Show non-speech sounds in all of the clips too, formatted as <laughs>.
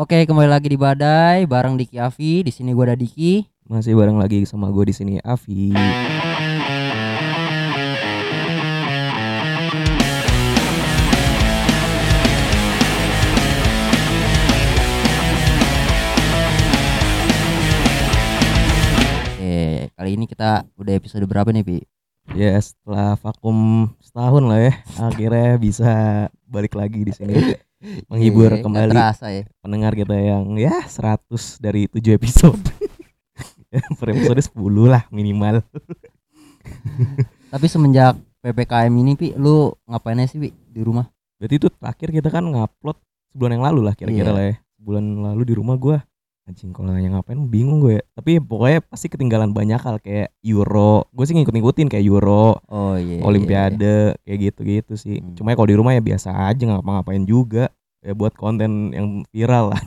Oke, kembali lagi di Badai bareng Diki Avi. Di sini gua ada Diki. Masih bareng lagi sama gue di sini Avi. Oke, kali ini kita udah episode berapa nih, Pi? Ya setelah vakum setahun lah ya, akhirnya bisa balik lagi di sini <laughs> <laughs> menghibur Iya, nggak kembali terasa ya. pendengar kita yang ya 100 dari 7 episode. <laughs> Per episode 10 lah minimal. Tapi semenjak PPKM ini, Pi, lu ngapain aja sih, Pi, di rumah? Berarti itu terakhir kita kan ngupload sebulan yang lalu lah kira-kira Iya. lah ya. Sebulan lalu di rumah gua anjing kalau nanya ngapain bingung gue ya. Tapi pokoknya pasti ketinggalan banyak hal kayak Euro. Gue sih ngikut-ngikutin kayak Euro, Oh iya. iya, Olimpiade kayak gitu-gitu sih. Hmm. Cuma ya kalau di rumah ya biasa aja nggak ngapa-ngapain juga. Ya buat konten yang viral lah.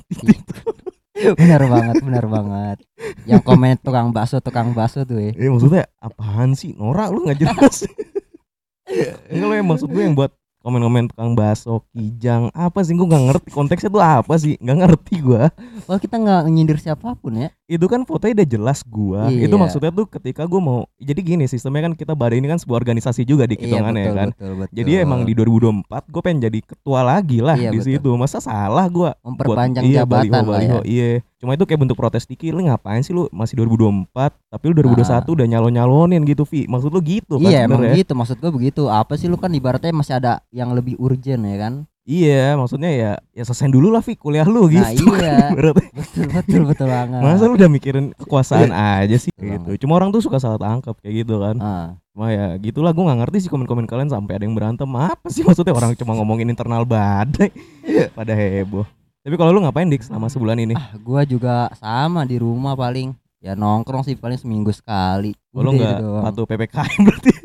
iya. benar banget, benar banget. Yang komen tukang bakso, tukang bakso tuh ya. Eh maksudnya apaan sih? Norak lu nggak jelas. <laughs> Enggak lo yang maksud gue yang buat komen-komen tukang bakso, kijang, apa sih gue nggak ngerti konteksnya tuh apa sih? Nggak ngerti gua. Wah, kita nggak nyindir siapa pun ya. Itu kan fotonya udah jelas gua. Iya. Itu maksudnya tuh ketika gua mau jadi gini sistemnya kan kita badai ini kan sebuah organisasi juga di Iya, hitungannya betul, kan. betul, betul. Jadi emang di 2024 gue pengen jadi ketua lagi lah Iya, di betul. situ. Masa salah gua memperpanjang iya, jabatan baliho, lah ya. baliho, Iya. Cuma itu kayak bentuk protes dikit. Lu ngapain sih lu masih 2024 tapi lu 2021 Ah. udah nyalon-nyalonin gitu, Vi. Maksud lu gitu kan Iya emang sebenarnya? gitu maksud gue begitu apa sih lu kan ibaratnya masih ada yang lebih urgent ya kan Iya, maksudnya ya ya selesai dulu lah, Vi, kuliah lu gitu. Nah, iya. <laughs> kan, betul betul betul banget Masa lu udah mikirin kekuasaan aja sih Betul gitu. Cuma orang tuh suka salah tangkap kayak gitu kan. ah Cuma ya gitulah gue nggak ngerti sih komen-komen kalian sampai ada yang berantem apa sih maksudnya orang cuma ngomongin internal badai <laughs> pada heboh. Tapi kalau lu ngapain dik selama sebulan ini? ah gua juga sama di rumah paling ya nongkrong sih paling seminggu sekali Kalau Udah nggak itu doang. patuh ppkm berarti? <laughs>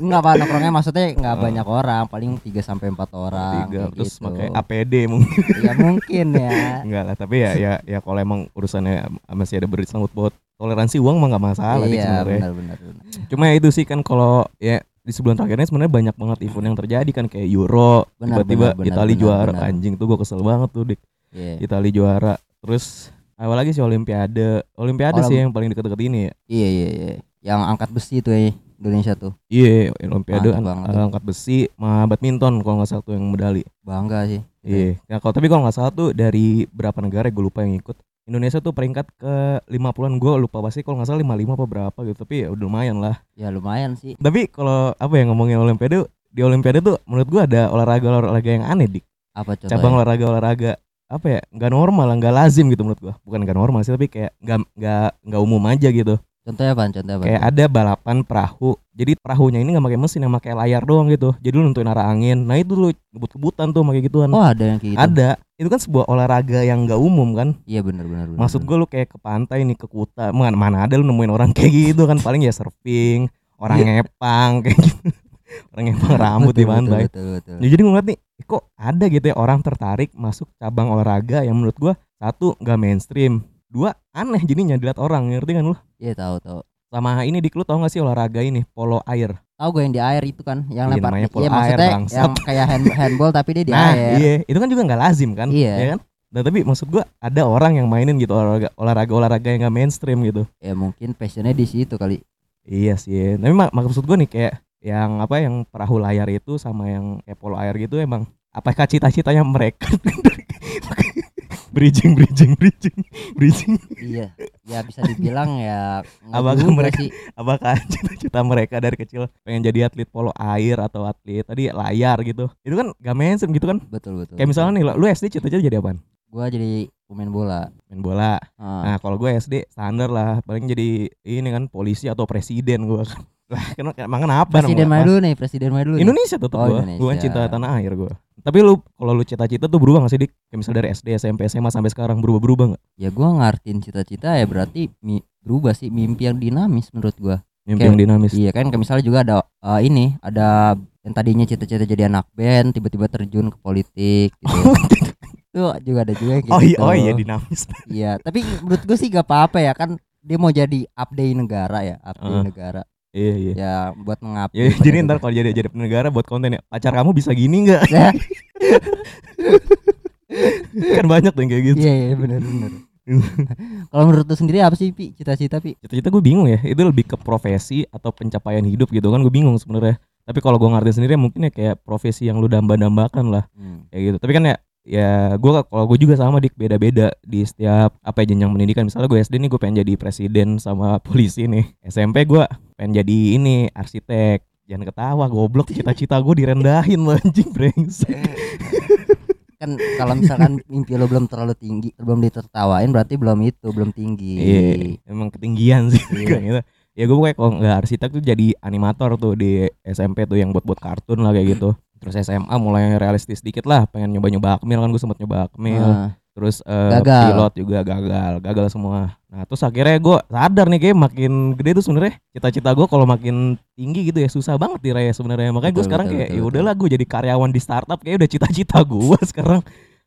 nggak apa nongkrongnya maksudnya nggak banyak orang paling 3 sampai empat orang Tiga kayak terus gitu. pakai APD mungkin <laughs> ya mungkin ya enggak lah. Tapi ya ya ya kalau emang urusannya masih ada bersangkut buat toleransi uang mah nggak masalah iya sebenarnya. benar benar benar. Cuma ya itu sih kan kalau ya di sebulan terakhirnya sebenarnya banyak banget event yang terjadi kan kayak Euro tiba-tiba benar, benar, Itali benar, juara. benar. anjing tuh gue kesel banget tuh dik. Iya. Itali juara. Terus awal lagi sih Olimpiade? Olimpiade Olim- sih yang paling deket-deket ini ya. Iya iya iya. Yang angkat besi tuh ya Indonesia tuh. Iya Olimpiade Mantap an- angkat besi sama badminton kalau nggak salah tuh yang medali. Bangga sih. Iya. Nah, kalau tapi kalau nggak salah tuh dari berapa negara gue lupa yang ikut Indonesia tuh peringkat ke 50-an gue lupa pasti kalau nggak salah 55 apa berapa gitu tapi ya udah lumayan lah. Ya lumayan sih. Tapi kalau apa ya ngomongin Olimpiade di Olimpiade tuh menurut gue ada olahraga olahraga yang aneh dik. Apa coba cabang ya? olahraga olahraga apa ya nggak normal nggak lazim gitu menurut gua. Bukan nggak normal sih tapi kayak nggak nggak nggak umum aja gitu. Contohnya apa contohnya apa? Kayak ada balapan perahu. Jadi perahunya ini nggak pakai mesin yang pakai layar doang gitu. Jadi lu nentuin arah angin. Nah itu lu ngebut-kebutan tuh pakai gituan. Oh ada yang kayak gitu? Ada itu kan sebuah olahraga yang nggak umum kan? Iya benar benar maksud gua lu kayak ke pantai nih ke kuta. Mana mana ada lu nemuin orang kayak gitu kan? Paling ya surfing orang Iya. ngepang kayak gitu. <laughs> Orang ngepang rambut di Betul, betul, pantai betul, betul. Ya, jadi gue ngeliat nih, eh, kok ada gitu ya orang tertarik masuk cabang olahraga yang menurut gua satu nggak mainstream, dua aneh jadinya dilihat orang, ngerti kan lu? iya tahu tahu. Sama ini dik lu tau gak sih olahraga ini? Polo air? Tahu gue yang di air itu kan yang Iya, lempar iya air, maksudnya bangsat. yang kayak hand, handball tapi dia di nah air iya, itu kan juga nggak lazim kan? Iya. Ya kan? Nah tapi maksud gua ada orang yang mainin gitu olahraga olahraga olahraga yang gak mainstream gitu. ya mungkin passionnya di situ kali Iya sih, tapi mak maksud gua nih kayak yang apa yang perahu layar itu sama yang kayak polo air gitu emang apakah cita-citanya mereka <laughs> bridging bridging bridging bridging. Iya ya bisa dibilang ya Apakah mereka- sih. apakah cita-cita mereka dari kecil pengen jadi atlet polo air atau atlet tadi layar gitu? Itu kan gak mainstream gitu kan? Betul betul kayak misalnya nih lu SD cita-cita jadi apaan? Gue jadi pemain bola. Main bola. Ah, nah kalau gue SD standar lah paling jadi ini kan polisi atau presiden gue kan <laughs> lah kan emang kenapa presiden main dulu nih presiden main dulu nih. Indonesia tetap Oh, gue gue kan cinta tanah air gue tapi lu kalau lu cita-cita tuh berubah gak sih dik kayak misalnya dari SD SMP SMA sampai sekarang berubah-berubah gak ya gue ngartin cita-cita ya berarti mi- berubah sih mimpi yang dinamis menurut gue mimpi Kayak- yang dinamis iya kan kayak misalnya juga ada eh, ini ada yang tadinya cita-cita jadi anak band tiba-tiba terjun ke politik gitu ya. <laughs> <laughs> itu juga ada juga yang oh iya gitu. oh iya dinamis <laughs> Iya, tapi menurut gue sih gak apa-apa ya kan dia mau jadi update negara ya, update Heeh. negara. Iya iya. Ya buat mengupdate. Ya, jadi negara. ntar kalau jadi jadi negara buat konten ya pacar kamu bisa gini nggak? Ya. <laughs> kan banyak tuh yang kayak gitu Iya iya benar benar. Kalau menurut lu sendiri apa sih Pi? Cita-cita Pi? cita-cita gue bingung ya itu lebih ke profesi atau pencapaian hidup gitu kan gue bingung sebenarnya tapi kalau gue ngerti sendiri mungkin ya kayak profesi yang lu damba-dambakan lah Hmm. kayak gitu tapi kan ya ya gue kalau gue juga sama dik beda-beda di setiap apa jenjang pendidikan misalnya gue SD nih gue pengen jadi presiden sama polisi nih SMP gue pengen jadi ini arsitek. Jangan ketawa goblok. Cita-cita gue direndahin lo <laughs> anjing brengsek. <laughs> Kan kalau misalkan mimpi lu belum terlalu tinggi, belum ditertawain berarti belum itu, belum tinggi. iya emang ketinggian sih. Iya. <laughs> gitu. Ya gue kayak kalau nggak arsitek tuh jadi animator tuh di SMP tuh yang buat buat kartun lah kayak gitu. Terus SMA mulai realistis dikit lah pengen nyoba-nyoba akmil kan gue sempet nyoba akmil. Nah, terus eh, Gagal. pilot juga gagal gagal semua. Nah terus akhirnya gue sadar nih kayak makin gede tuh sebenarnya. Cita-cita gue kalau makin tinggi gitu ya susah banget diraih sebenarnya. Makanya gue sekarang betul, kayak ya udahlah gue jadi karyawan di startup kayak udah cita-cita <laughs> gue sekarang.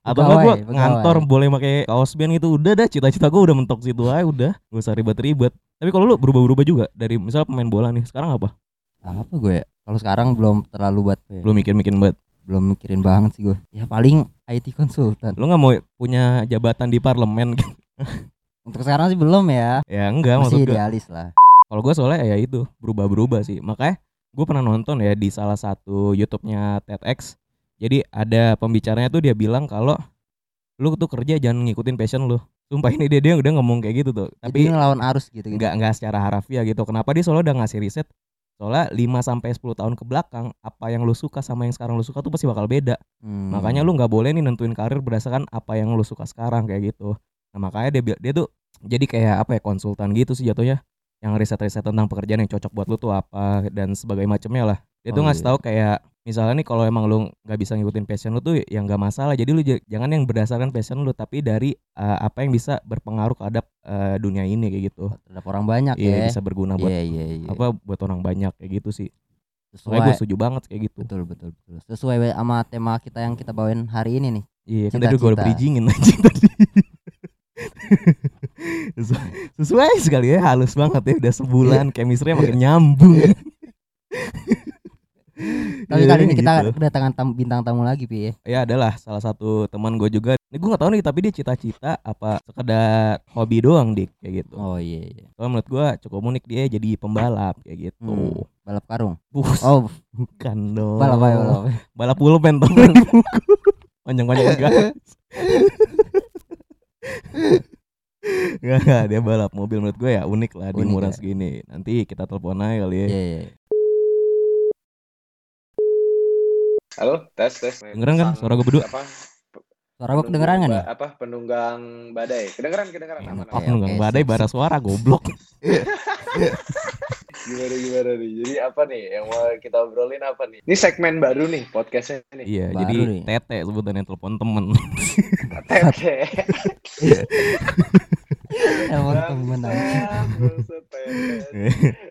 Atau enggak gue ngantor boleh pakai kaos band gitu udah dah cita-cita gue udah mentok situ aja udah. Gak usah ribet-ribet. Tapi kalau lu berubah-berubah juga dari misal pemain bola nih sekarang apa? Apa gue? ya? Kalau sekarang belum terlalu buat belum mikir-mikir banget belum mikirin banget sih gue. Ya paling IT konsultan. lu nggak mau punya jabatan di parlemen <laughs> Untuk sekarang sih belum ya. ya enggak Masih gue idealis lah. Kalau gue soalnya ya itu berubah-berubah sih. Makanya gue pernah nonton ya di salah satu YouTube-nya TEDx. Jadi ada pembicaranya tuh dia bilang kalau lu tuh kerja jangan ngikutin passion lu. Sumpah ini dia dia udah ngomong kayak gitu tuh. Tapi Tapi ngelawan arus gitu. gitu. nggak nggak secara harafiah gitu. Kenapa dia soalnya udah ngasih riset soalnya 5 sampai 10 tahun ke belakang apa yang lu suka sama yang sekarang lu suka tuh pasti bakal beda. Hmm. Makanya lu nggak boleh nih nentuin karir berdasarkan apa yang lu suka sekarang kayak gitu. Nah makanya dia dia tuh jadi kayak apa ya konsultan gitu sih jatuhnya yang riset-riset tentang pekerjaan yang cocok buat lu tuh apa dan sebagainya macamnya lah. Dia tuh Oh, ngasih iya. tahu kayak misalnya nih kalau emang lu nggak bisa ngikutin passion lu tuh yang nggak masalah. Jadi lu jangan yang berdasarkan passion lu tapi dari uh, apa yang bisa berpengaruh terhadap uh, dunia ini kayak gitu. terhadap orang banyak Iya ya. bisa berguna buat Iya iya iya. apa buat orang banyak kayak gitu sih. Sesuai gue setuju banget kayak gitu. betul betul betul. Sesuai sama tema kita yang kita bawain hari ini nih. Iya, kan tadi gue udah bridgingin <laughs> anjing tadi. sesuai, sesuai sekali ya, halus banget ya. Udah sebulan chemistry makin nyambung. <laughs> Tapi Iya, kali ini kita gitu. kedatangan tam- bintang tamu lagi Pi ya. Ya adalah salah satu teman gue juga. Ini gue gak tahu nih, tapi dia cita-cita apa sekedar hobi doang dik kayak gitu. Oh iya iya. Soalnya menurut gue cukup unik dia jadi pembalap kayak gitu. Hmm. Balap karung. Bus, Oh, bukan dong. balap apa ya balap? apa? balap pulpen temen <laughs> panjang-panjang gas Gak, gak, dia balap mobil menurut gue ya unik lah di Unik umuran ya. segini Nanti kita telepon aja kali ya Iya iya. Halo, tes tes. Kedengeran kan suara gua berdua? Apa? Suara gua kedengeran? Ba- Apa penunggang badai? Kedengeran, kedengeran. Aman, Apa Oke, aman. nunggang oke, badai bara suara goblok <laughs> Gimana gimana nih? Jadi apa nih yang mau kita obrolin apa nih? Ini segmen baru nih podcastnya nih. Iya Baru jadi nih. tete sebutannya telepon temen <laughs> Tete. Telepon temen aja. Bangsat, bangsat, tete.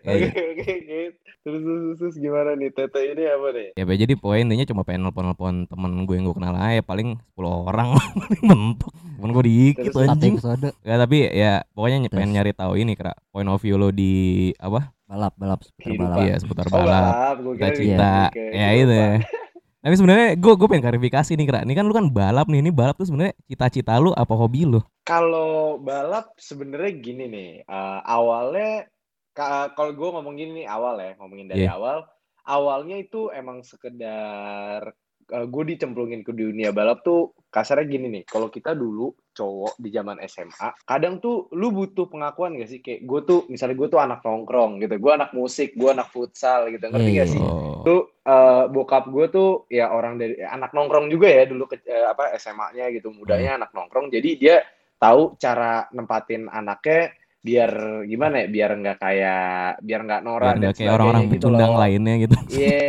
Ya, Oke ya. oke oke. Terus, terus terus gimana nih? Tete ini apa nih? Ya Be, jadi poin intinya cuma pengen nelpon-nelpon temen gue yang gue kenal aja Paling 10 orang <laughs> paling mentok Temen gue dikit Terus anjing episode Gak tapi ya pokoknya ny- pengen Terus. nyari tahu ini kira Point of view lo di apa balap balap seputar balap. Iya seputar Oh, balap balap. Gua kira cita-cita ke ya itu ya. kehidupan. Tapi sebenarnya gue gue pengen klarifikasi nih kira. Ini kan lu kan balap nih. Ini balap tuh sebenarnya cita-cita lu apa hobi lu? Kalau balap sebenarnya gini nih, eh, awalnya kalau gue ngomong gini nih awal ya, ngomongin dari Iya. awal, awalnya itu emang sekedar gue dicemplungin ke dunia balap tuh kasarnya gini nih, kalau kita dulu cowok di zaman SMA, kadang tuh lu butuh pengakuan gak sih? Kayak gue tuh, misalnya gue tuh anak nongkrong gitu, gue anak musik, gue anak futsal gitu, ngerti gak sih? Oh. tuh eh, bokap gue tuh ya orang dari ya, anak nongkrong juga ya dulu ke, eh, apa SMA-nya gitu mudanya anak nongkrong jadi dia tahu cara nempatin anaknya biar gimana ya biar nggak kayak biar nggak norak Biar dan kayak orang-orang gitu loh. lainnya gitu. Iya,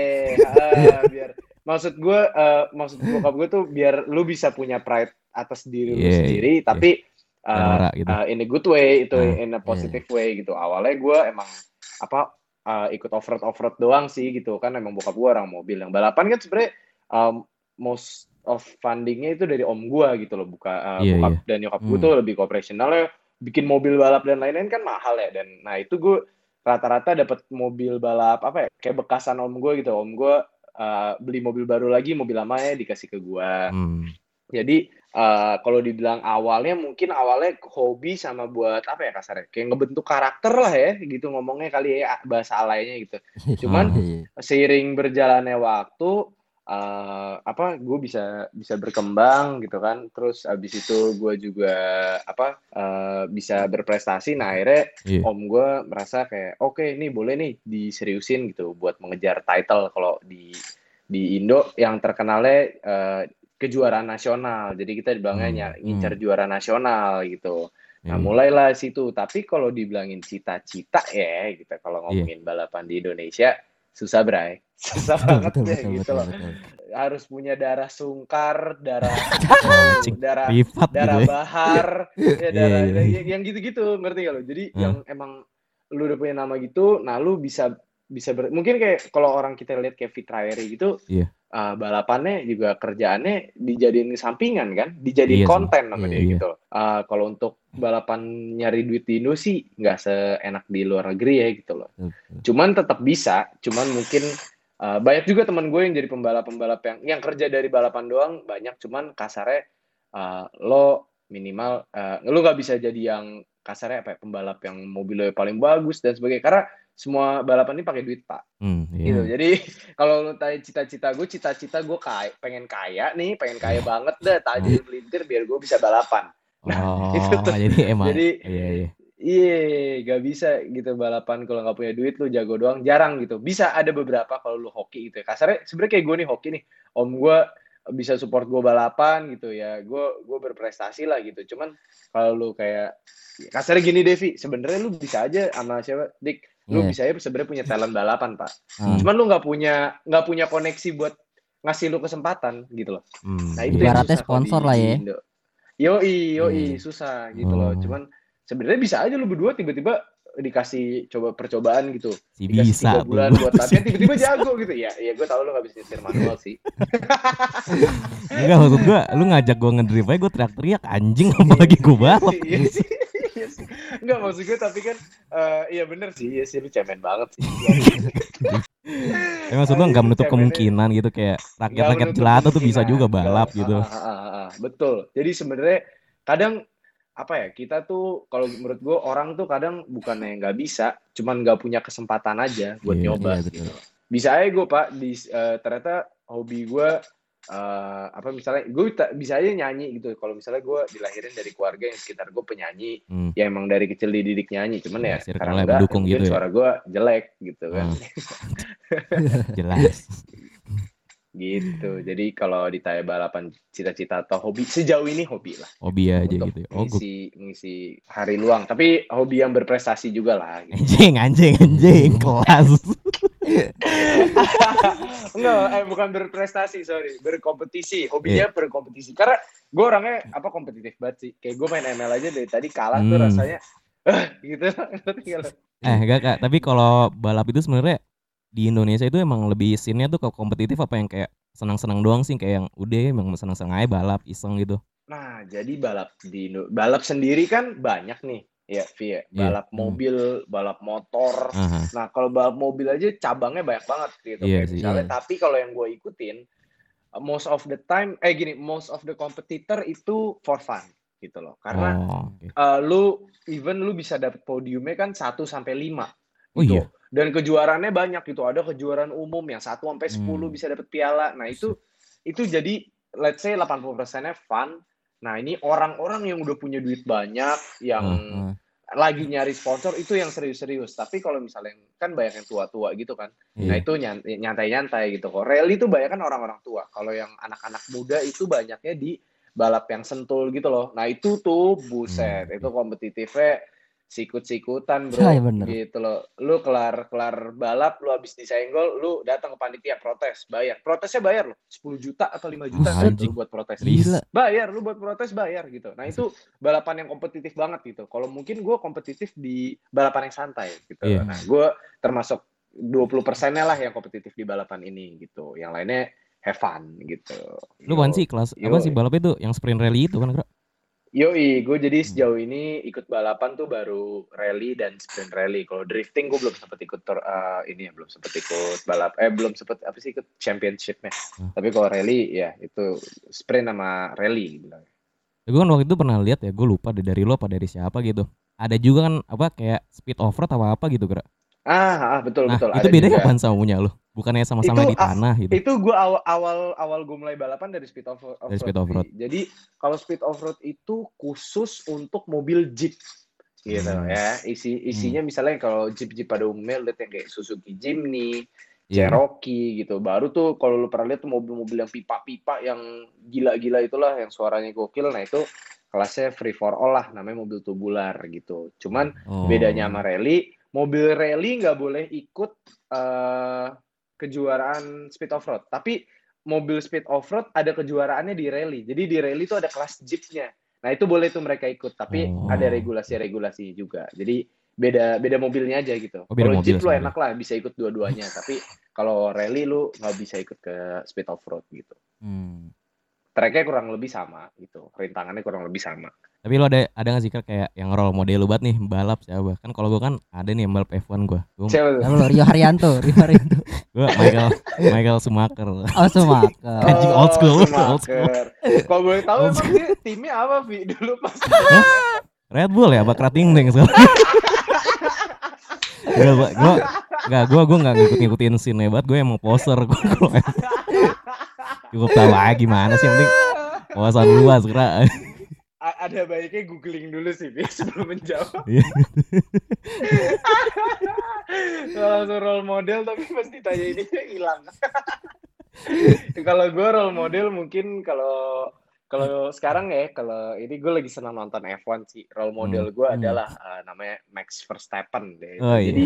ah, biar <laughs> maksud gue eh, maksud bokap gue tuh biar lu bisa punya pride atas diri lu Iya, sendiri tapi Kayak eh, norak gitu. uh, in a good way itu Ah, in a positive way gitu awalnya gue emang apa uh, ikut off road off road doang sih gitu kan emang bokap gue orang mobil yang balapan kan sebenarnya um, most of fundingnya itu dari om gue gitu loh buka uh, Iya, bokap iya. dan nyokap gue Hmm. tuh lebih operasionalnya bikin mobil balap dan lain-lain kan mahal ya dan nah itu gue rata-rata dapat mobil balap apa ya kayak bekasan om gue gitu om gue uh, beli mobil baru lagi mobil lamanya dikasih ke gue Hmm. jadi eh, kalau dibilang awalnya mungkin awalnya hobi sama buat apa ya kasarnya kayak ngebentuk karakter lah ya gitu ngomongnya kali ya bahasa alaynya gitu <laughs> Cuman Iya. seiring berjalannya waktu eh, apa gue bisa bisa berkembang gitu kan terus abis itu gue juga apa eh, bisa berprestasi nah akhirnya Iya. om gue merasa kayak oke ini boleh nih diseriusin gitu buat mengejar title kalau di di Indo yang terkenalnya eh, kejuaraan nasional jadi kita dibilangnya Hmm, ny- ngincer juara nasional gitu Nah, Iya. mulailah situ. Tapi kalau dibilangin cita-cita ya, gitu. Kalau Iya. ngomongin balapan di Indonesia, susah, Bray. <laughs> Susah Betul, banget betul, deh, betul, gitu betul, loh. betul. Harus punya darah sungkar, darah <laughs> darah Privat gitu darah ya. bahar, ya Iya, darah iya, iya. yang- yang gitu-gitu, ngerti gak lo? Jadi Hmm. yang emang lu udah punya nama gitu, nah lu bisa bisa ber- mungkin kayak kalau orang kita lihat kayak Fitrieri gitu, Iya. Uh, balapannya juga kerjaannya dijadiin sampingan kan, dijadiin Iya konten sama Iya, iya. gitu. Uh, kalau untuk balapan nyari duit di Indo sih nggak seenak di luar negeri ya gitu loh. Betul, betul. Cuman tetap bisa, cuman mungkin uh, banyak juga teman gue yang jadi pembalap-pembalap yang yang kerja dari balapan doang banyak, cuman kasarnya uh, lo minimal uh, lo nggak bisa jadi yang kasarnya apa ya, pembalap yang mobilnya paling bagus dan sebagainya karena semua balapan ini pakai duit pak Hmm, iya. gitu. Jadi <laughs> kalau lu tanya cita-cita gue, cita-cita gue kaya, pengen kaya nih, pengen kaya banget dah, tajir melintir biar gue bisa balapan. <laughs> Oh, itu tuh. jadi emang Jadi- iya iya. Iya, gak bisa gitu balapan kalau nggak punya duit lu jago doang, jarang gitu. Bisa ada beberapa kalau lu hoki gitu ya. Kasarnya sebenarnya kayak gue nih hoki nih, om gue bisa support gue balapan gitu ya, gue gue berprestasi lah gitu. Cuman kalau lu kayak kasarnya gini Devi, sebenarnya lu bisa aja sama siapa, Dik, lu Iya. bisa aja sebenarnya punya talent balapan pak. Ah. Cuman lu nggak punya nggak punya koneksi buat ngasih lu kesempatan gitu loh. Hmm, Nah itu iya. yang Ibaratnya sponsor di- lah ya. Indo. Yoi, yoi, Hmm. susah gitu loh. Oh. Cuman sebenarnya bisa aja lu berdua tiba-tiba dikasih coba percobaan gitu. Si Dikasih bisa tiga tuh. bulan buat latihan tiba-tiba jago gitu. Ya, ya gue tau lu gak bisa nyetir manual sih. Enggak maksud gua lu ngajak gua ngedrive aja gua teriak-teriak anjing apalagi gua balap. Iya sih. Enggak maksud gue tapi kan eh, iya bener sih. Iya sih lu cemen banget sih. Ya, maksud gua nggak menutup Cemennya- kemungkinan gitu kayak rakyat-rakyat jelata tuh bisa juga balap Nggak, gitu. ah, ah, ah, ah, betul. Jadi sebenarnya kadang apa ya kita tuh kalau menurut gue orang tuh kadang bukannya nggak bisa, cuman nggak punya kesempatan aja buat Iya, nyoba. iya, betul. gitu. Bisa aja gue pak di eh, ternyata hobi gue eh, apa misalnya gue bisa aja nyanyi gitu. Kalau misalnya gue dilahirin dari keluarga yang sekitar gue penyanyi, Hmm. ya emang dari kecil dididik nyanyi, cuman Ya, ya, sekarang enggak, mendukung gitu ya. suara gue jelek gitu kan. Hmm. <laughs> Jelas. gitu jadi kalau ditanya balapan cita-cita atau hobi sejauh ini hobi lah Hobi aja untuk gitu. ya. Oh, gua mengisi mengisi hari luang tapi hobi yang berprestasi juga lah gitu. anjing anjing anjing kelas. <laughs> enggak eh bukan berprestasi sorry berkompetisi hobinya Iya. berkompetisi karena gue orangnya apa kompetitif banget sih kayak gue main ML aja dari tadi kalah tuh Hmm. rasanya "Ah," gitu? <laughs> Eh enggak kak, tapi kalau balap itu sebenarnya di Indonesia itu emang lebih scene-nya tuh ke kompetitif apa yang kayak senang-senang doang sih kayak yang udah emang senang-senang aja balap iseng gitu. nah jadi balap di balap sendiri kan banyak nih ya Vi ya. Iya. balap Hmm. mobil balap motor Aha. Nah, kalau balap mobil aja cabangnya banyak banget gitu. Iya sih, misalnya, iya. tapi kalau yang gue ikutin, uh, most of the time, eh gini, most of the competitor itu for fun gitu loh. Karena Oh, oke. uh, lu even lu bisa dapet podiumnya kan 1 sampai 5 Oh gitu. iya. Dan kejuaraannya banyak gitu. Ada kejuaraan umum yang 1 sampai 10 Hmm. bisa dapet piala. Nah, itu itu jadi let's say 80%-nya fun. Nah, ini orang-orang yang udah punya duit banyak yang Ah, lagi nyari sponsor itu yang serius-serius. Tapi kalau misalnya kan banyak yang tua-tua gitu kan. Nah Iya. itu nyan- nyantai-nyantai gitu kok. Rally itu banyak kan orang-orang tua. Kalau yang anak-anak muda itu banyaknya di balap yang sentul gitu loh. Nah itu tuh buset, Hmm. itu kompetitifnya sikut-sikutan bro. Iya, bener. Gitu loh. Lu kelar kelar balap, lu habis disenggol, lu datang ke panitia protes, bayar. Protesnya bayar loh, 10 juta atau 5 juta Ah, gitu lu buat protes. Gila. Bayar, lu buat protes bayar gitu. Nah itu balapan yang kompetitif banget gitu. Kalau mungkin gue kompetitif di balapan yang santai gitu. Iya. Nah gue termasuk 20 persennya lah yang kompetitif di balapan ini gitu. Yang lainnya have fun gitu. Lu apaan sih kelas apa Yo. sih balap itu yang sprint rally itu kan? Yoi, gue jadi sejauh ini ikut balapan tuh baru rally dan sprint rally. Kalau drifting gue belum sempet ikut tur- eh, ini ya belum sempet ikut balap. Eh belum sempet apa sih ikut championshipnya. Hmm. Tapi kalau rally ya itu sprint sama rally. gitu. gue kan waktu itu pernah lihat ya gue lupa deh dari lo apa dari siapa gitu ada juga kan apa kayak speed off road apa apa gitu kira Ah, ah, betul nah betul. itu ada bedanya apa sama punya lo bukannya sama-sama di ah, tanah gitu Itu gue awal awal awal gue mulai balapan dari speed off, off Dari speed off-road. Jadi kalau speed off road itu khusus untuk mobil jeep gitu Hmm. ya. Isi isinya misalnya kalau jeep jeep pada umumnya lihat yang kayak Suzuki Jimny, Iya. Cherokee gitu. Baru tuh kalau lu pernah lihat tuh mobil-mobil yang pipa-pipa yang gila-gila itulah yang suaranya gokil. Nah itu kelasnya free for all lah namanya mobil tubular gitu. Cuman Oh. bedanya sama rally, mobil rally nggak boleh ikut eh, kejuaraan speed off road. Tapi mobil speed off road ada kejuaraannya di rally. Jadi di rally itu ada kelas jeepnya. Nah itu boleh tuh mereka ikut. Tapi Oh. ada regulasi-regulasi juga. Jadi beda beda mobilnya aja gitu. Oh, kalau jeep lu enak lah bisa ikut dua-duanya. <laughs> tapi kalau rally lu nggak bisa ikut ke speed off road gitu. Hmm. Tracknya kurang lebih sama gitu. Rintangannya kurang lebih sama. tapi lo ada ada nggak sih kayak yang role model lo banget nih balap siapa kan kalau gue kan ada nih yang balap F1 gue gue Siapa tuh? Lalu Rio Haryanto, Rio <laughs> Haryanto. Michael Michael Schumacher Oh, Sumaka. Anjing, old school, Schumacher. old school. Kalau boleh tahu emang dia timnya apa, Vi? Dulu pas Red Bull ya apa Krating Deng sekarang <laughs> Gak, gua, gua, gak, gua, gua gak ngikut-ngikutin scene banget, gue emang poser <laughs> gua kalau Cukup tahu aja gimana sih, yang penting wawasan luas, kira A- ada baiknya googling dulu sih Vi, sebelum menjawab. Iya. <laughs> Kalau langsung role model tapi pas ditanya ini hilang. <laughs> kalau gue role model mungkin kalau kalau sekarang ya kalau ini gue lagi senang nonton F1 sih role model gue Hmm. adalah eh, namanya Max Verstappen deh. Oh, iya. Jadi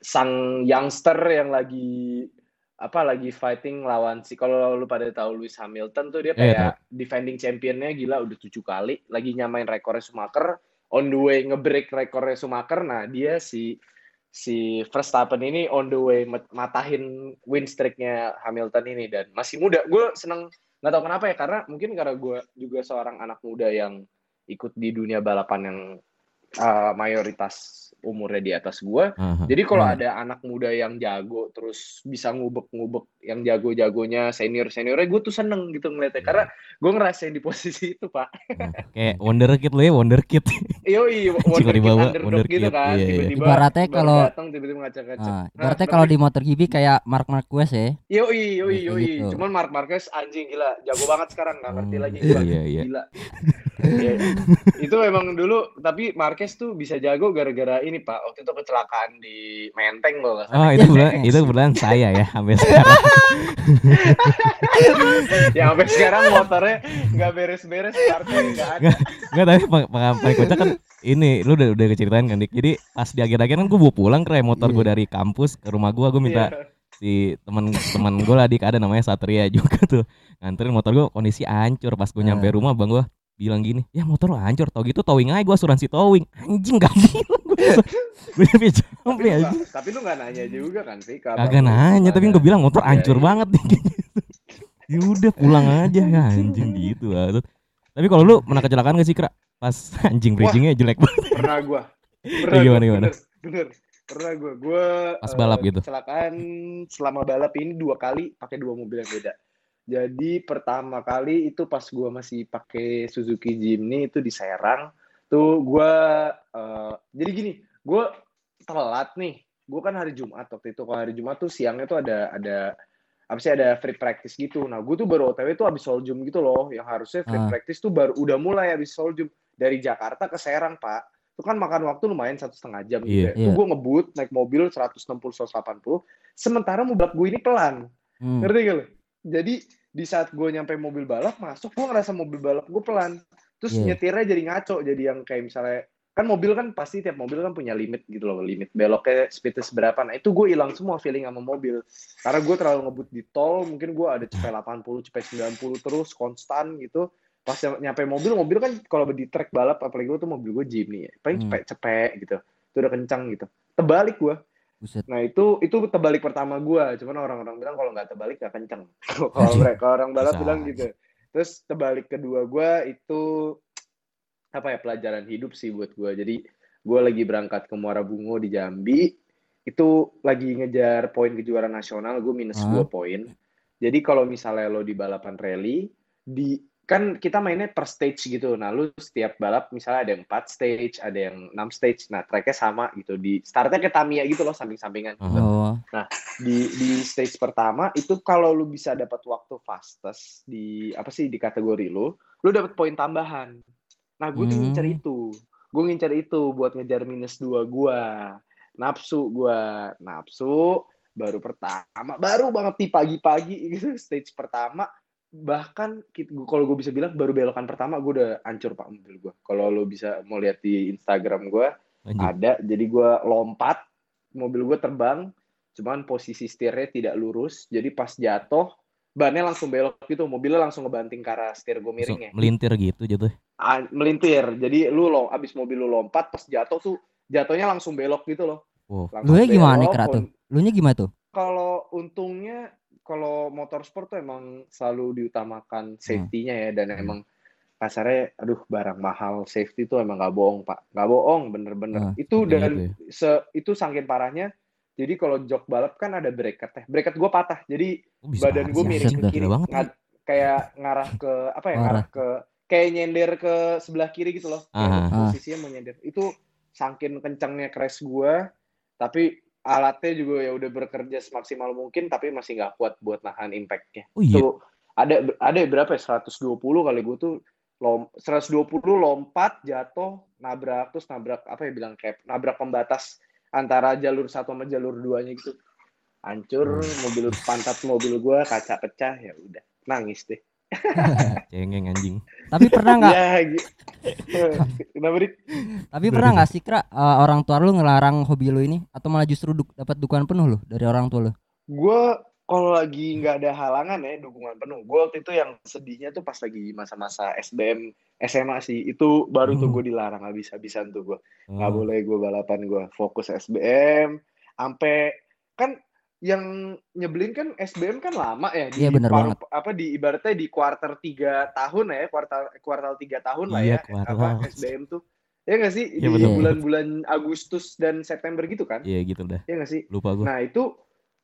sang youngster yang lagi apa lagi fighting lawan si kalau lu pada tahu Lewis Hamilton tuh dia Iya, kayak defending championnya gila udah tujuh kali lagi nyamain rekornya Schumacher on the way ngebreak rekornya Schumacher. Nah dia si si Verstappen ini on the way mat- matahin win streaknya Hamilton ini dan masih muda. Gue seneng nggak tahu kenapa ya karena mungkin karena gue juga seorang anak muda yang ikut di dunia balapan yang uh, mayoritas umurnya di atas gue jadi kalau Hmm. ada anak muda yang jago terus bisa ngubek-ngubek yang jago-jagonya senior-seniornya gue tuh seneng gitu ngeliatnya Iya. karena gue ngerasain di posisi itu pak. Kayak Wonder Kid lo ya, Wonder Kid <laughs> Yoi, wonder dibawa, kid underdog wonder gitu kid, kan, iya, iya. tiba-tiba Ibaratnya kalau- datang tiba-tiba ngacak-ngacak. Nah, Nah, ibaratnya kalau di MotoGP kayak Mark Marquez ya. Yoi, yoi, Kayak yoi. gitu. Cuman Mark Marquez anjing gila, jago banget sekarang nggak ngerti Hmm, lagi iya, gua. iya, iya. Gila. Iya. itu memang dulu tapi Marquez tuh bisa jago gara-gara ini Pak. Waktu itu kecelakaan di Menteng loh. Oh itu kebetulan, itu kebetulan saya ya sampai sekarang <laughs> <laughs> yang sampai sekarang motornya nggak beres-beres kartunya nggak ada. Enggak tapi peng- pengalaman kocak kan ini lu udah udah keceritain kan Dik. Jadi pas di akhir-akhir kan gue bawa pulang kayak motor gue Iya. dari kampus ke rumah gue gue minta Iya. si teman-teman gue lah dik ada namanya Satria <laughs> juga tuh nganterin motor gue kondisi hancur pas gue nyampe Nah. rumah bang gue bilang gini ya motor lo hancur tau gitu towing aja gue asuransi towing anjing gak bilang <laughs> gue aja tapi lu nggak nanya juga kan sih? kagak nanya tapi gue bilang motor Iya, hancur iya. banget nih ya udah pulang aja ya anjing gitu lah tapi kalau lu pernah kecelakaan gak sih kira pas <laughs> anjing bridgingnya jelek banget Pernah gua. <laughs> Pernah Eh, gimana, gua, gimana? Bener. Pernah gua. Gua Pas eh, balap gitu? Kecelakaan selama balap ini dua kali pakai dua mobil yang beda. Jadi pertama kali itu pas gua masih pakai Suzuki Jimny itu di Serang. Tuh gua eh, jadi gini, gua telat nih. Gua kan hari Jumat waktu itu. Kalau hari Jumat tuh siangnya tuh ada ada apa sih ada free practice gitu. Nah, gue tuh baru OTW tuh habis Soljum gitu loh, yang harusnya free Ah. practice tuh baru udah mulai habis Soljum dari Jakarta ke Serang, Pak. Itu kan makan waktu lumayan satu setengah jam gitu. ya. Itu Iya. gue ngebut naik mobil 160 180, sementara mobil gue ini pelan. Hmm. Ngerti gak lo? Jadi di saat gue nyampe mobil balap masuk, gue ngerasa mobil balap gue pelan. Terus Iya. nyetirnya jadi ngaco, jadi yang kayak misalnya kan mobil kan pasti tiap mobil kan punya limit gitu loh, limit beloknya speednya seberapa. Nah itu gue hilang semua feeling sama mobil. Karena gue terlalu ngebut di tol, mungkin gue ada cepet 80, cepet 90 terus konstan gitu. Pas nyampe mobil, mobil kan kalau di track balap, apalagi gue tuh mobil gue Jeep nih, paling Hmm. cepet-cepet gitu. Itu udah kencang gitu. Terbalik gue. Buset. Nah itu itu terbalik pertama gua, cuman orang-orang bilang kalau nggak terbalik nggak kenceng. <laughs> kalau mereka orang balap Bisa bilang gitu. Terus terbalik kedua gua itu apa ya pelajaran hidup sih buat gua. Jadi gua lagi berangkat ke Muara Bungo di Jambi, itu lagi ngejar poin kejuaraan nasional, gue minus? 2 poin. Jadi kalau misalnya lo di balapan rally, di kan kita mainnya per stage gitu. Nah, lu setiap balap misalnya ada empat stage, ada yang enam stage. Nah, tracknya sama gitu. Di startnya ke Tamiya gitu loh, samping-sampingan. Aha. Oh. Di di stage pertama itu kalau lu bisa dapat waktu fastest di apa sih di kategori lu, lu dapat poin tambahan. Nah, gue Hmm. ngincer itu. Gue ngincer itu buat ngejar minus dua gua. Nafsu gua. Nafsu baru pertama, baru banget di pagi-pagi gitu stage pertama bahkan kalau gue bisa bilang baru belokan pertama gue udah hancur pak mobil gue kalau lo bisa mau lihat di Instagram gue ada jadi gue lompat mobil gue terbang cuman posisi setirnya tidak lurus jadi pas jatuh bannya langsung belok gitu mobilnya langsung ngebanting ke arah setir gue miringnya melintir gitu jatuh. Ah, melintir jadi lu lo abis mobil lu lompat pas jatuh tuh jatuhnya langsung belok gitu loh Wow. Lu nya gimana nih tuh? Lu nya gimana tuh? kalau untungnya kalau motorsport tuh emang selalu diutamakan safety-nya ya dan Hmm. emang kasarnya aduh barang mahal. Safety tuh emang nggak bohong pak. Nggak bohong bener-bener. Ah, itu dan itu ya. se itu saking parahnya jadi kalau jok balap kan ada bracket ya. Bracket gue patah jadi Oh, badan gue miring ke kiri. ngad- kayak ngarah ke apa ya ngarah ke kayak nyender ke sebelah kiri gitu loh. Aha. Ah. posisinya mau nyender. Itu saking kencangnya crash gue tapi alatnya juga ya udah bekerja semaksimal mungkin tapi masih nggak kuat buat nahan impactnya. Oh iya. tuh ada ada berapa ya? 120 kali gue tuh lom 120 lompat jatuh nabrak terus nabrak apa ya bilang kayak nabrak pembatas antara jalur satu sama jalur duanya gitu. Hancur mobil pantat mobil gue kaca pecah ya udah. Nangis deh <laughs> Cengeng anjing. Tapi pernah nggak? ya <laughs> kenapa Dik? Tapi pernah nggak sih Kra eh, orang tua lu ngelarang hobi lu ini atau malah justru duk- dapat dukungan penuh lu dari orang tua lu? gue kalau lagi nggak ada halangan ya dukungan penuh gue waktu itu yang sedihnya tuh pas lagi masa-masa SBM SMA sih itu baru tuh Hmm. gue dilarang habis-habisan tuh gue nggak Oh. boleh gue balapan gue fokus SBM sampai kan yang nyebelin kan SBM kan lama ya di Iya, bener paru- banget. apa di ibaratnya di kuarter tiga tahun ya kuartal kuartal tiga tahun lah Iya, ya kuartal. apa SBM tuh ya nggak sih Iya, di bulan-bulan Agustus dan September gitu kan Iya gitu dah. ya nggak sih Lupa gue. Nah itu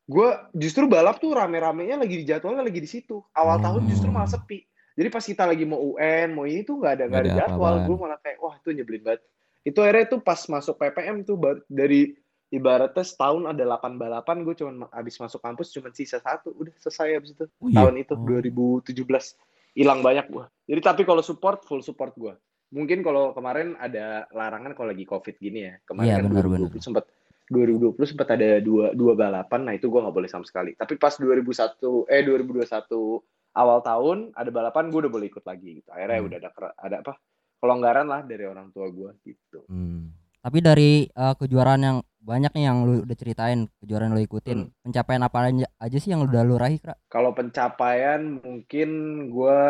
gue justru balap tuh rame-ramenya lagi di jadwalnya lagi di situ. Awal Oh. tahun justru malah sepi. Jadi pas kita lagi mau UN, mau ini tuh nggak ada nggak ada jadwal. Gue malah kayak wah itu nyebelin banget. Itu akhirnya tuh pas masuk PPM tuh dari ibaratnya setahun ada 8 balapan, gue cuman ma- abis masuk kampus cuman sisa satu, udah selesai abis itu. Oh, iya. Tahun itu Oh. 2017 hilang banyak gue. Jadi tapi kalau support full support gue. Mungkin kalau kemarin ada larangan kalau lagi covid gini ya. Kemarin Iya, kan benar, 2020 sempat 2020 sempat ada dua dua balapan, nah itu gue nggak boleh sama sekali. Tapi pas 2001 eh 2021 awal tahun ada balapan, gue udah boleh ikut lagi gitu. Akhirnya Hmm. udah ada ada apa kelonggaran lah dari orang tua gue gitu. Hmm. Tapi dari eh, kejuaraan yang banyak nih yang lu udah ceritain, kejuaraan lu ikutin, Hmm. pencapaian apa aja, aja sih yang lu udah lu raih, Kra? Kalau pencapaian mungkin gue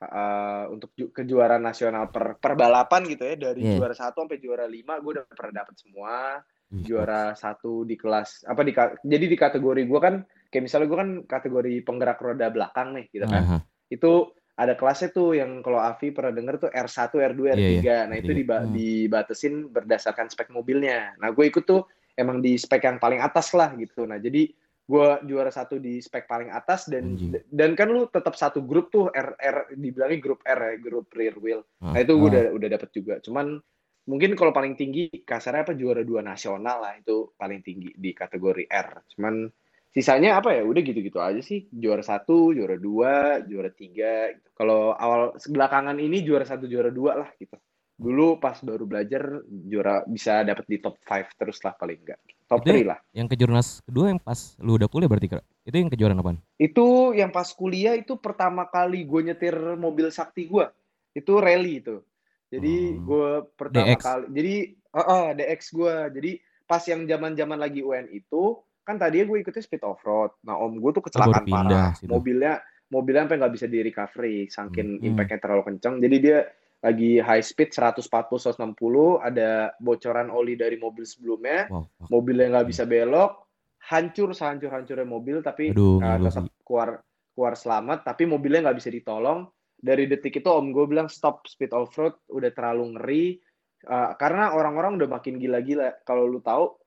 uh, untuk ju- kejuaraan nasional per per balapan gitu ya dari Iya. juara satu sampai juara lima gue udah pernah dapet semua. Wih, juara satu di kelas apa di jadi di kategori gue kan kayak misalnya gue kan kategori penggerak roda belakang nih gitu kan Aha. itu ada kelasnya tuh yang kalau Avi pernah denger tuh R1, R2, R3 Iya, nah R3. itu diba- Hmm. dibatasin berdasarkan spek mobilnya nah gue ikut tuh emang di spek yang paling atas lah gitu nah jadi gue juara satu di spek paling atas dan Anjing. dan kan lu tetap satu grup tuh R, R dibilangnya grup R ya grup rear wheel Ah. nah itu gue Ah. udah udah dapet juga cuman mungkin kalau paling tinggi kasarnya apa juara dua nasional lah itu paling tinggi di kategori R cuman sisanya apa ya udah gitu-gitu aja sih juara satu juara dua juara tiga gitu. kalau awal belakangan ini juara satu juara dua lah gitu dulu pas baru belajar juara bisa dapet di top 5 terus lah paling enggak top Itu 3 lah Yang kejurnas kedua yang pas lu udah kuliah berarti Kak? Itu yang kejuaraan apaan? itu yang pas kuliah itu pertama kali gue nyetir mobil sakti gue itu rally itu jadi Hmm. gue pertama DX. kali jadi eh, eh, DX gue jadi pas yang zaman zaman lagi UN itu kan tadinya gue ikutnya speed off road nah om gue tuh kecelakaan pindah parah situ. mobilnya mobilnya sampai nggak bisa di recovery saking Hmm. impactnya terlalu kencang jadi dia lagi high speed 140 160 ada bocoran oli dari mobil sebelumnya Wow. mobilnya nggak bisa belok, hancur sehancur hancurnya mobil, tapi Aduh, uh, tetap keluar keluar selamat, tapi mobilnya nggak bisa ditolong. Dari detik itu om gue bilang stop speed off road, udah terlalu ngeri. Uh, karena orang-orang udah makin gila-gila. Kalau lu tahu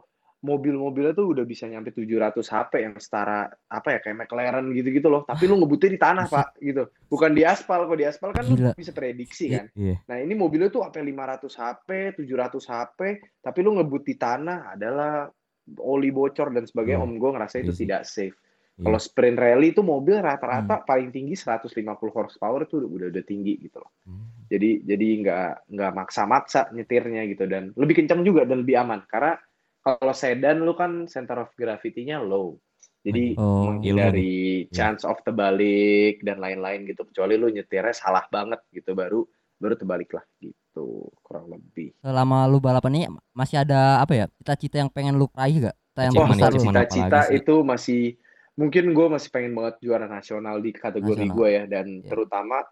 mobil-mobilnya tuh udah bisa nyampe 700 HP yang setara apa ya kayak McLaren gitu-gitu loh. Tapi lu ngebutnya di tanah. Pak, <laughs> gitu. Bukan di aspal. Kalau di aspal kan lu Gila. bisa prediksi Iya. kan. Iya. Nah, ini mobilnya tuh sampai 500 HP, 700 HP, tapi lu ngebut di tanah adalah oli bocor dan sebagainya. Hmm. Om gue ngerasa itu sih. tidak safe. Iya. Kalau sprint rally itu mobil rata-rata paling tinggi 150 horsepower itu udah udah tinggi gitu loh. Hmm. Jadi jadi nggak nggak maksa-maksa nyetirnya gitu dan lebih kencang juga dan lebih aman karena kalau sedan lu kan center of gravity-nya low. Jadi Oh. menghindari Iya. chance of terbalik dan lain-lain gitu. Kecuali lu nyetirnya salah banget gitu baru baru terbalik lah gitu kurang lebih. Selama lu balapan ini masih ada apa ya? Cita-cita yang pengen lu raih gak? Cita yang ya, achievement. cita-cita itu masih mungkin gue masih pengen banget juara nasional di kategori gue ya dan Iya. terutama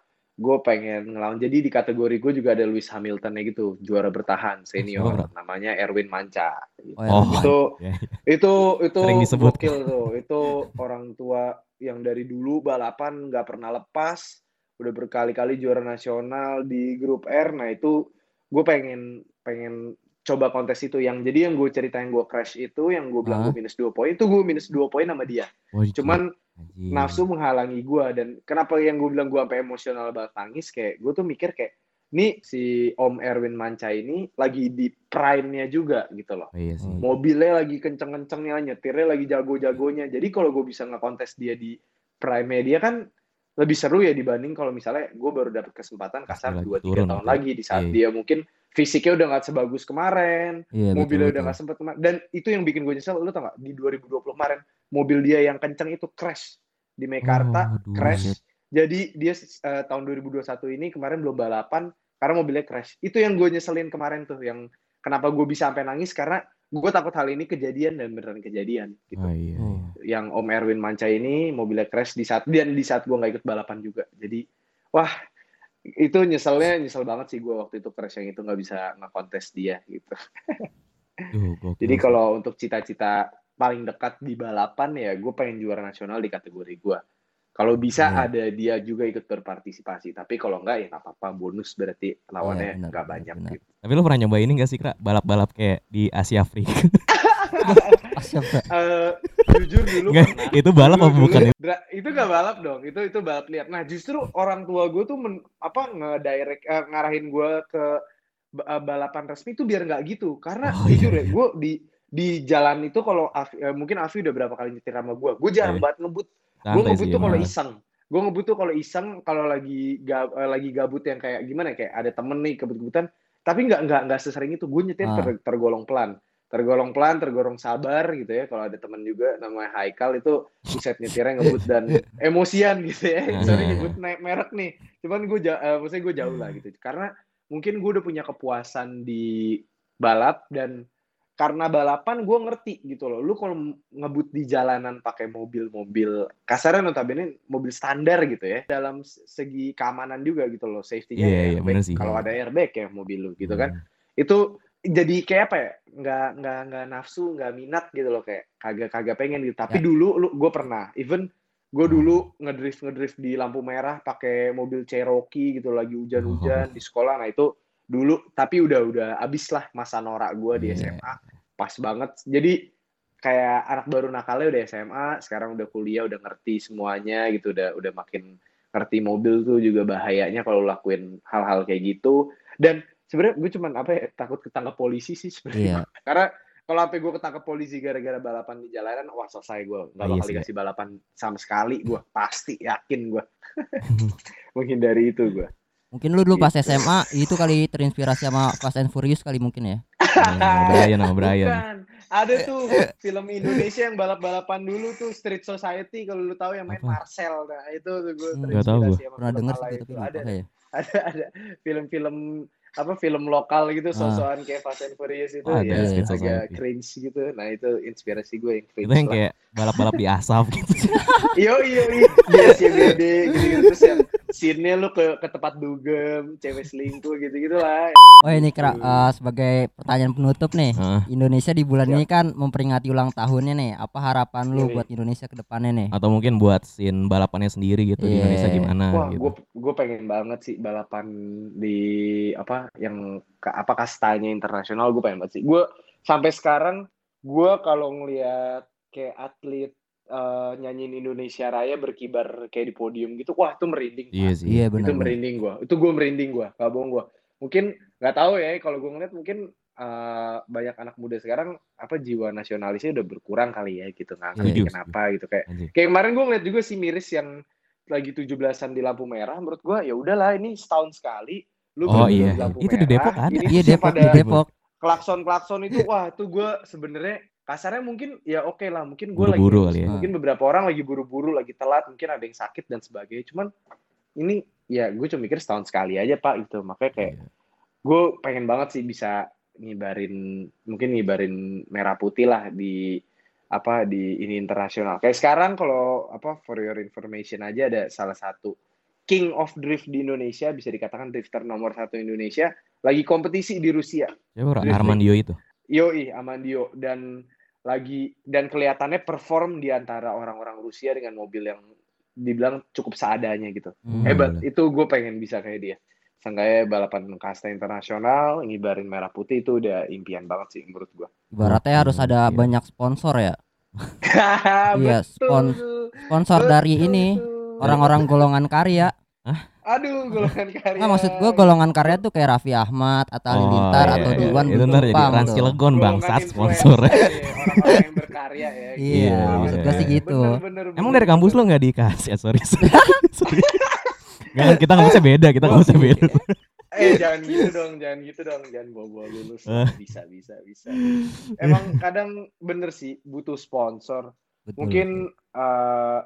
gue pengen ngelawan jadi di kategori gue juga ada Lewis Hamiltonnya gitu juara bertahan senior siapa, namanya Erwin Manca gitu. Oh, ya. Oh. itu Iya, iya. itu itu Sering disebut. gokil tuh itu orang tua yang dari dulu balapan nggak pernah lepas udah berkali-kali juara nasional di grup R nah itu gue pengen pengen coba kontes itu yang jadi yang gue ceritain gue crash itu yang gue bilang gue minus dua poin itu gue minus dua poin sama dia gila. cuman nafsu menghalangi gue dan kenapa yang gue bilang gue sampai emosional banget nangis kayak gue tuh mikir kayak nih si Om Erwin Manca ini lagi di prime-nya juga gitu loh Oh, iya sih. Oh, mobilnya lagi kenceng-kencengnya, nyetirnya lagi jago-jagonya. Jadi kalau gue bisa ngekontes dia di prime dia kan lebih seru ya dibanding kalau misalnya gue baru dapet kesempatan kasar lagi 2 turun tiga tahun lagi di saat Iya. dia mungkin fisiknya udah nggak sebagus kemarin, Iya, betul, mobilnya udah betul. nggak sempet kemarin. Dan itu yang bikin gue nyesel, lu tau gak? Di 2020 kemarin, mobil dia yang kenceng itu crash di Mekarta, Oh, aduh. crash. Jadi dia eh, tahun 2021 ini kemarin belum balapan karena mobilnya crash. Itu yang gue nyeselin kemarin tuh, yang kenapa gue bisa sampai nangis karena gue takut hal ini kejadian dan beneran kejadian gitu. Oh, iya, iya. Yang Om Erwin Manca ini mobilnya crash di saat dan di saat gue nggak ikut balapan juga. Jadi wah itu nyeselnya nyesel banget sih gue waktu itu crash yang itu nggak bisa ngekontes dia gitu. Duh, Jadi kalau untuk cita-cita paling dekat di balapan ya gue pengen juara nasional di kategori gue. Kalau bisa Iya. ada dia juga ikut berpartisipasi. Tapi kalau enggak ya nggak apa-apa bonus berarti lawannya Iya, nggak banyak benar. gitu. Tapi lu pernah nyobain ini gak sih, Kra? Balap-balap kayak di Asia Afrika? <laughs> Siapa? Eh, jujur dulu pernah. itu balap apa bukan? dulu- dra- itu gak balap dong, itu itu balap liar. Nah justru orang tua gue tuh men- apa ngedirect eh, ngarahin gue ke eh, balapan resmi itu biar nggak gitu. Karena Oh, iya, jujur ya, iya. gue di di jalan itu kalau Afi- eh, mungkin Afi udah berapa kali nyetir sama gue, gue jarang Iya. banget ngebut. Gue ngebut tuh kalau emang. iseng. Gue ngebut tuh kalau iseng kalau lagi ga- eh, lagi gabut yang kayak gimana ya, kayak ada temen nih kebut-kebutan. Tapi nggak nggak nggak sesering itu. Gue nyetir Ah. ter- tergolong pelan tergolong pelan, tergolong sabar gitu ya. Kalau ada temen juga namanya Haikal itu buset nyetirnya ngebut dan <laughs> emosian gitu ya. Nah, Sorry iya, iya. nyebut naik merek nih. Cuman gue ja- eh, maksudnya gue jauh lah gitu. Karena mungkin gue udah punya kepuasan di balap dan karena balapan gue ngerti gitu loh. Lu kalau ngebut di jalanan pakai mobil-mobil kasarnya notabene mobil standar gitu ya. Dalam segi keamanan juga gitu loh. Safety-nya Iya, ya iya, sih. Kalau ada airbag ya mobil lu gitu kan Hmm. itu jadi kayak apa ya nggak nggak nggak nafsu nggak minat gitu loh kayak kagak kagak pengen gitu tapi Ya. dulu lu gue pernah even gue Hmm. dulu ngedrift ngedrift di lampu merah pakai mobil Cherokee gitu lagi hujan-hujan Oh. di sekolah nah itu dulu tapi udah udah abis lah masa norak gue di Iya. SMA pas banget jadi kayak anak baru nakalnya udah SMA sekarang udah kuliah udah ngerti semuanya gitu udah udah makin ngerti mobil tuh juga bahayanya kalau lakuin hal-hal kayak gitu dan sebenarnya gue cuman apa ya takut ketangkap polisi sih sebenarnya Iya. <laughs> karena kalau sampai gue ketangkap polisi gara-gara balapan di jalanan wah selesai gue nggak Iya bakal sih, dikasih balapan sama sekali gue <laughs> pasti yakin gue <laughs> menghindari itu gue Mungkin lu dulu pas Gitu. SMA itu kali terinspirasi sama Fast and Furious kali mungkin ya. Brian, nama Brian. Bukan. Ada tuh film Indonesia yang balap-balapan dulu tuh Street Society kalau lu tahu yang main Apa? Marcel. Nah, itu tuh gue Hmm. Nggak tahu gua. terinspirasi sama Pernah denger sih tapi Ada ya. ada ada film-film apa film lokal gitu Ah. sosokan kayak Fast and Furious itu ada, ya Street agak Society. cringe gitu. Nah, itu inspirasi gue yang cringe Itu yang lah. kayak balap-balap di asap gitu. Iyo iyo iyo di SCBD gitu-gitu terus yang scene-nya lu ke ke tempat dugem, cewek selingkuh gitu-gitu lah. Oh ini kira eh, sebagai pertanyaan penutup nih. Hah? Indonesia di bulan Siap. ini kan memperingati ulang tahunnya nih. Apa harapan lu Ini. buat Indonesia ke depannya nih? Atau mungkin buat scene balapannya sendiri gitu di Iya. Indonesia gimana Wah, gitu. gue gue pengen banget sih balapan di apa yang apa kastanya internasional gue pengen banget sih. Gue sampai sekarang gue kalau ngelihat kayak atlet eh, nyanyiin Indonesia Raya berkibar kayak di podium gitu, wah itu merinding. Pak. Iya sih. Iya itu benar. benar. merinding gue. Itu gue merinding gue, gak bohong gue. Mungkin nggak tahu ya, kalau gue ngeliat mungkin eh, banyak anak muda sekarang apa jiwa nasionalisnya udah berkurang kali ya gitu nggak ngerti Setuju, kenapa gitu kayak Anjing. kayak kemarin gue ngeliat juga si Miris yang lagi 17-an di lampu merah menurut gue ya udahlah ini setahun sekali lu Oh, iya. di lampu Itu di merah, Depok ada. Iya Depok di Depok. klakson klakson itu wah itu gue sebenarnya kasarnya mungkin ya oke lah mungkin gue lagi kali ya. mungkin beberapa orang lagi buru-buru lagi telat mungkin ada yang sakit dan sebagainya cuman ini ya gue cuma mikir setahun sekali aja pak gitu makanya kayak Iya. gue pengen banget sih bisa ngibarin mungkin ngibarin merah putih lah di apa di ini internasional kayak sekarang kalau apa for your information aja ada salah satu king of drift di Indonesia bisa dikatakan drifter nomor satu Indonesia lagi kompetisi di Rusia? Drift Armandio itu. Yoi Amandio dan lagi dan kelihatannya perform di antara orang-orang Rusia dengan mobil yang dibilang cukup seadanya gitu Hmm. hebat itu gue pengen bisa kayak dia Seenggaknya balapan kasta internasional ngibarin merah putih itu udah impian banget sih menurut gue Ibaratnya harus ada Iya. banyak sponsor ya. <laughs> Iya, betul spon- Sponsor dari Betul ini orang-orang golongan karya. Aduh golongan <laughs> karya Nggak, maksud gua golongan karya tuh kayak Raffi Ahmad, Atta Halilintar iya, atau iya. Diwan Itu ntar jadi Trans. Cilegon bangsat sponsor. iya, orang-orang yang berkarya ya Iya, Iya, maksud iya, gua sih iya. gitu. Bener, bener, Emang bener, dari kampus lo nggak dikasih? Ya, sorry. sorry. <laughs> Nggak, kan kita kampusnya beda, kita kampusnya beda. Eh jangan gitu dong, jangan gitu dong, jangan bawa-bawa lulus. Eh. Bisa, bisa, bisa. Emang kadang bener sih butuh sponsor. Betul. Mungkin eh,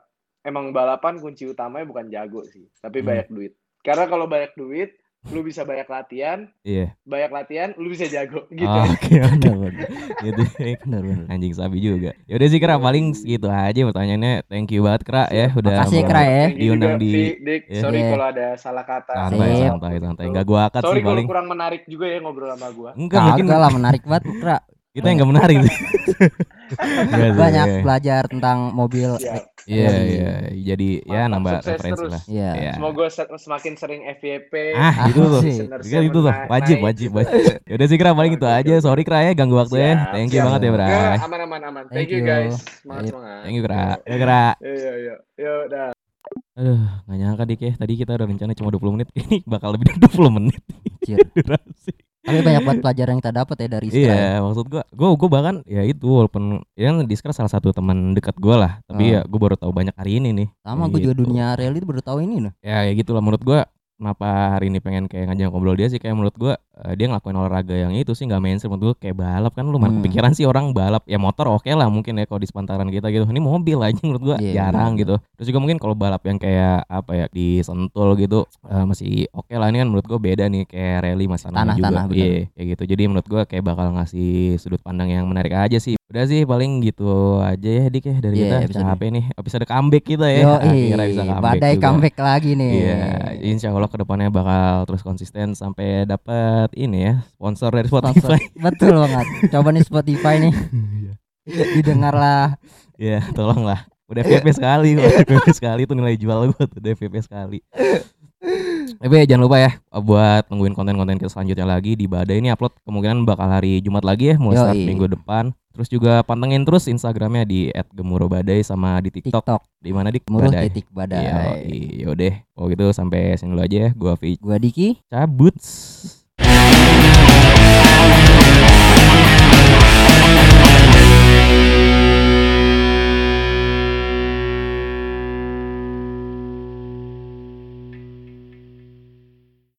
emang balapan kunci utamanya bukan jago sih, tapi Hmm. banyak duit. Karena kalau banyak duit, lu bisa banyak latihan, Iya. banyak latihan, lu bisa jago <laughs> gitu. Oh, Oke. Bener, bener. Gitu. Bener, bener. Anjing sapi juga. Ya udah sih Kra, paling segitu aja pertanyaannya. Thank you banget Kra ya udah Makasih, Kra, ya. Diundang di Dik. ya. Sorry Iya. kalau ada salah kata. santai Sip. santai santai. Enggak gua akad Sorry sih kalau paling. kurang menarik juga ya ngobrol sama gua. Enggak mungkin Kagak lah menarik banget, Kra. Kita yang enggak menarik <laughs> sih, Banyak iya. belajar tentang mobil. Iya, Iya. iya. Jadi ya nambah referensi lah. Iya. Iya. Semoga se- semakin sering FYP. Ah, itu tuh. Asik. Juga itu tuh wajib wajib wajib. Ya udah sih Kra paling itu aja. Sorry Kra ya ganggu waktunya. Siap, Thank you banget ya, Bray. Ya, aman aman aman. Thank, Thank you you. guys. Semangat. Thank you Kra. Ya Kra. Iya iya. Yuk, dah. Aduh, gak nyangka dik ya. Tadi kita udah rencana cuma 20 menit. <laughs> Ini bakal lebih dari 20 menit. <laughs> Durasi. Tapi banyak banget pelajaran yang kita dapat ya dari ya. Iya, maksud gua, gua gua bahkan ya itu walaupun ya kan Diskra salah satu teman dekat gua lah, tapi Ah. ya gua baru tahu banyak hari ini nih. Sama gue juga Gitu. dunia real itu baru tahu ini loh. Ya ya gitulah menurut gua kenapa hari ini pengen kayak ngajak ngobrol dia sih kayak menurut gua eh, dia ngelakuin olahraga yang itu sih nggak mainstream. Menurut gua kayak balap kan lu Hmm. kepikiran sih orang balap. Ya motor oke lah mungkin ya kalau di sepantaran kita gitu. Ini mobil aja menurut gua Iya, jarang benar. gitu. Terus juga mungkin kalau balap yang kayak apa ya di Sentul gitu eh, masih oke lah. Ini kan menurut gua beda nih kayak rally masih tanah juga. Tanah-tanah, benar. iya kayak gitu. Jadi menurut gua kayak bakal ngasih sudut pandang yang menarik aja sih. Udah sih paling gitu aja ya dik ya dari Iya, kita. episode capek nih episode comeback kita ya. Yo, akhirnya bisa comeback badai juga. comeback lagi nih. Iya, insya Allah ke depannya bakal terus konsisten sampai dapat ini ya sponsor dari Sponsor. Spotify. <laughs> Betul banget. Coba nih Spotify nih. Didengarlah. ya, tolonglah. Udah FVP sekali, udah FVP sekali itu nilai jual gue tuh udah FVP sekali. Tapi jangan lupa ya buat nungguin konten-konten kita selanjutnya lagi di Badai ini upload kemungkinan bakal hari Jumat lagi ya mulai start minggu depan. Terus juga pantengin terus Instagramnya di @gemurobadai sama di TikTok. TikTok. Di mana di Muruh Badai. titik badai. Iya, yaudah. Kalau gitu sampai sini dulu aja ya. Gua Vi Gua Diki. cabut.